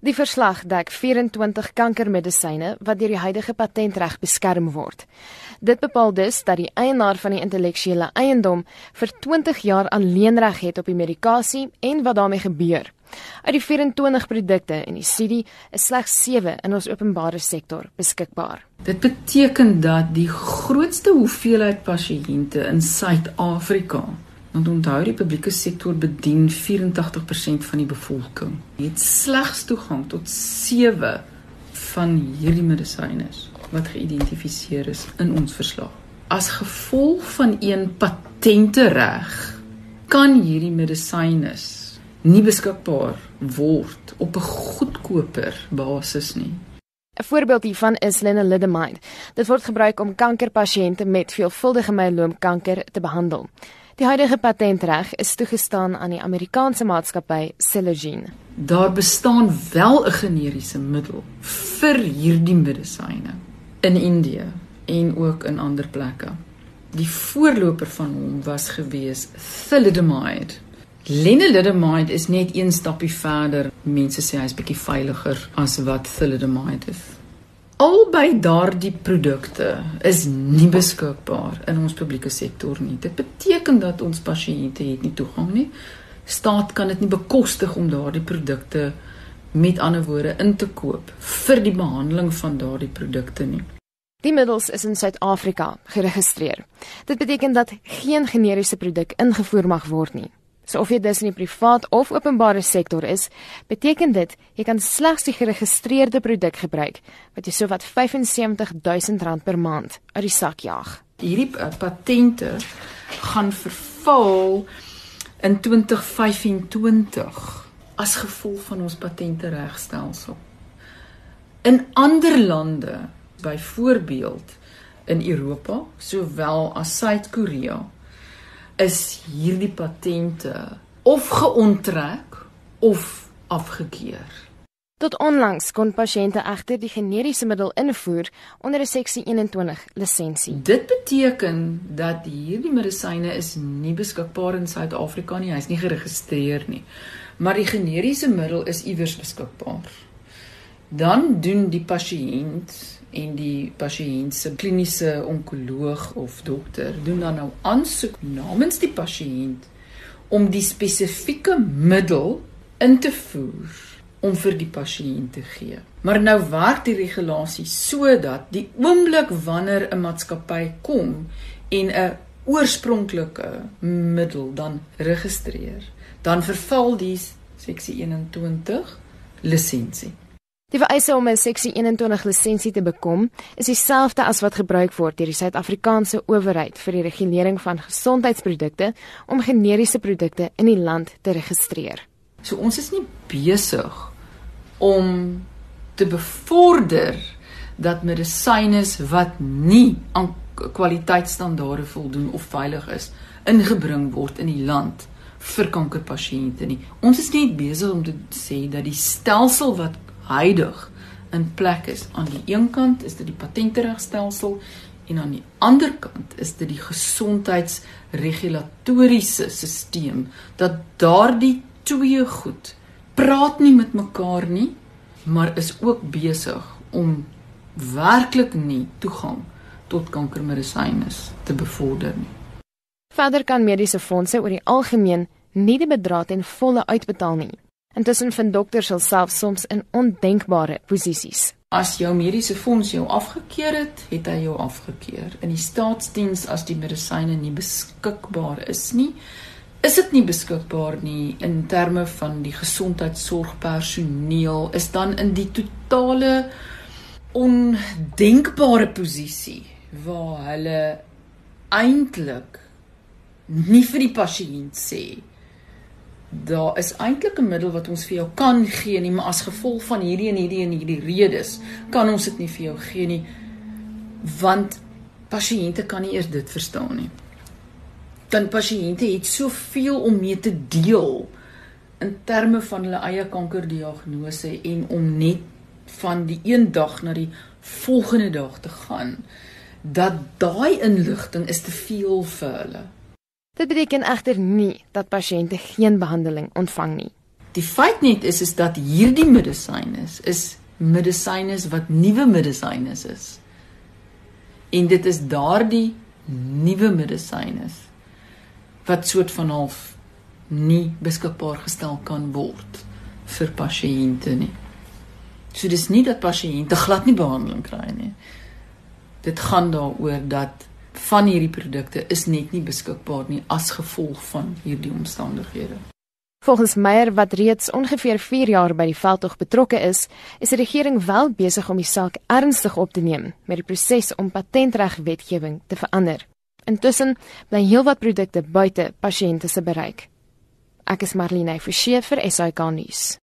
Die verslag dek 24 kankermedisyne wat deur die huidige patentreg beskerm word. Dit bepaal dus dat die eienaar van die intellektuele eiendom vir 20 jaar alleenreg het op die medikasie en wat daarmee gebeur. Uit die 24 produkte in die studie is slegs 7 in ons openbare sektor beskikbaar. Dit beteken dat die grootste hoeveelheid pasiënte in Suid-Afrika Want onthou die publieke sektor bedien 84% van die bevolking. Het slegs toegang tot 7 van hierdie medisyne wat geïdentifiseer is in ons verslag. As gevolg van een patente reg kan hierdie medisyne nie beskikbaar word op 'n goedkoper basis nie. 'n Voorbeeld hiervan is lenalidomide. Dit word gebruik om kankerpasiënte met veelvuldige myeloomkanker te behandel. Die huidige patentreg is toegestaan aan die Amerikaanse maatskappy Celgene. Daar bestaan wel 'n generiese middel vir hierdie medisyne in Indië en ook in ander plekke. Die voorloper van hom was gewees thalidomide. Lenalidomide is net een stappie verder. Mense sê hy's bietjie veiliger as wat thalidomide is. Albei daardie produkte is nie beskikbaar in ons publieke sektor nie. Dit beteken dat ons pasiënte het nie toegang nie. Staat kan dit nie bekostig om daardie produkte met ander woorde in te koop vir die behandeling van daardie produkte nie. Die middels is in Suid-Afrika geregistreer. Dit beteken dat geen generiese produk ingevoer mag word nie. So of jy dus in die privaat of openbare sektor is, beteken dit jy kan slegs die geregistreerde produk gebruik wat jy sowat R75000 per maand uit die sak jaag. Hierdie uh, patente gaan verval in 2025 as gevolg van ons patente regstelsel. In ander lande, byvoorbeeld in Europa, sowel as Suid-Korea, is hierdie patente of geontrek of afgekeur. Tot onlangs kon pasiënte egter die generiese middel invoer onder 'n seksie 21 lisensie. Dit beteken dat hierdie medisyne is nie beskikbaar in Suid-Afrika nie, hy's nie geregistreer nie. Maar die generiese middel is iewers beskikbaar. Dan doen die pasiënt en die pasiënt se kliniese onkoloog of dokter doen dan nou aansoek namens die pasiënt om die spesifieke middel in te voer om vir die pasiënt te gee. Maar nou werk die regulasie sodat die oomblik wanneer 'n maatskappy kom en 'n oorspronklike middel dan registreer, dan verval die seksie 21 lisensie. Die vereiste om 'n seksie 21 lisensie te bekom, is dieselfde as wat gebruik word deur die Suid-Afrikaanse owerheid vir die regulering van gesondheidsprodukte om generiese produkte in die land te registreer. So ons is nie besig om te bevorder dat medisyne wat nie aan kwaliteitstandaarde voldoen of veilig is ingebring word in die land vir kankerpasiënte nie. Ons is nie besig om te sê dat die stelsel wat huidig in plek is. Aan die een kant is dit die patenteregstelsel en aan die ander kant is dit die gesondheidsregulatoriese stelsel dat daardie twee goed praat nie met mekaar nie, maar is ook besig om werklik nie toegang tot kankermedisyne te bevorder nie. Verder kan mediese fondse oor die algemeen nie die bedrag ten volle uitbetaal nie. Intussen vind dokters self soms in ondenkbare posisies. As jou mediese fonds jou afgekeur het, het hy jou afgekeur. In die staatsdiens as die medisyne nie beskikbaar is nie, is dit nie beskikbaar nie in terme van die gesondheidsorgpersoneel is dan in die totale ondenkbare posisie waar hulle eintlik nie vir die pasiënt sê daar is eintlik 'n middel wat ons vir jou kan gee nie, maar as gevolg van hierdie en hierdie en hierdie redes kan ons dit nie vir jou gee nie want pasiënte kan nie eers dit verstaan nie. Dan pasiënte het soveel om mee te deel in terme van hulle eie kankerdiagnose en om net van die een dag na die volgende dag te gaan dat daai inligting is te veel vir hulle. Dit beteken egter nie dat pasiënte geen behandeling ontvang nie. Die feit net is is dat hierdie medisyne is, is medisyne wat nuwe medisyne is. En dit is daardie nuwe medisyne wat soort van half nie beskikbaar gestel kan word vir pasiënte nie. So dis nie dat pasiënte glad nie behandeling kry nie. Dit gaan daaroor dat van hierdie produkte is net nie beskikbaar nie as gevolg van hierdie omstandighede. Volgens Meyer wat reeds ongeveer 4 jaar by die veldtog betrokke is, is die regering wel besig om die saak ernstig op te neem met die proses om patentregwetgewing te verander. Intussen bly heelwat produkte buite pasiënte se bereik. Ek is Marlene Forsie vir SAK nuus.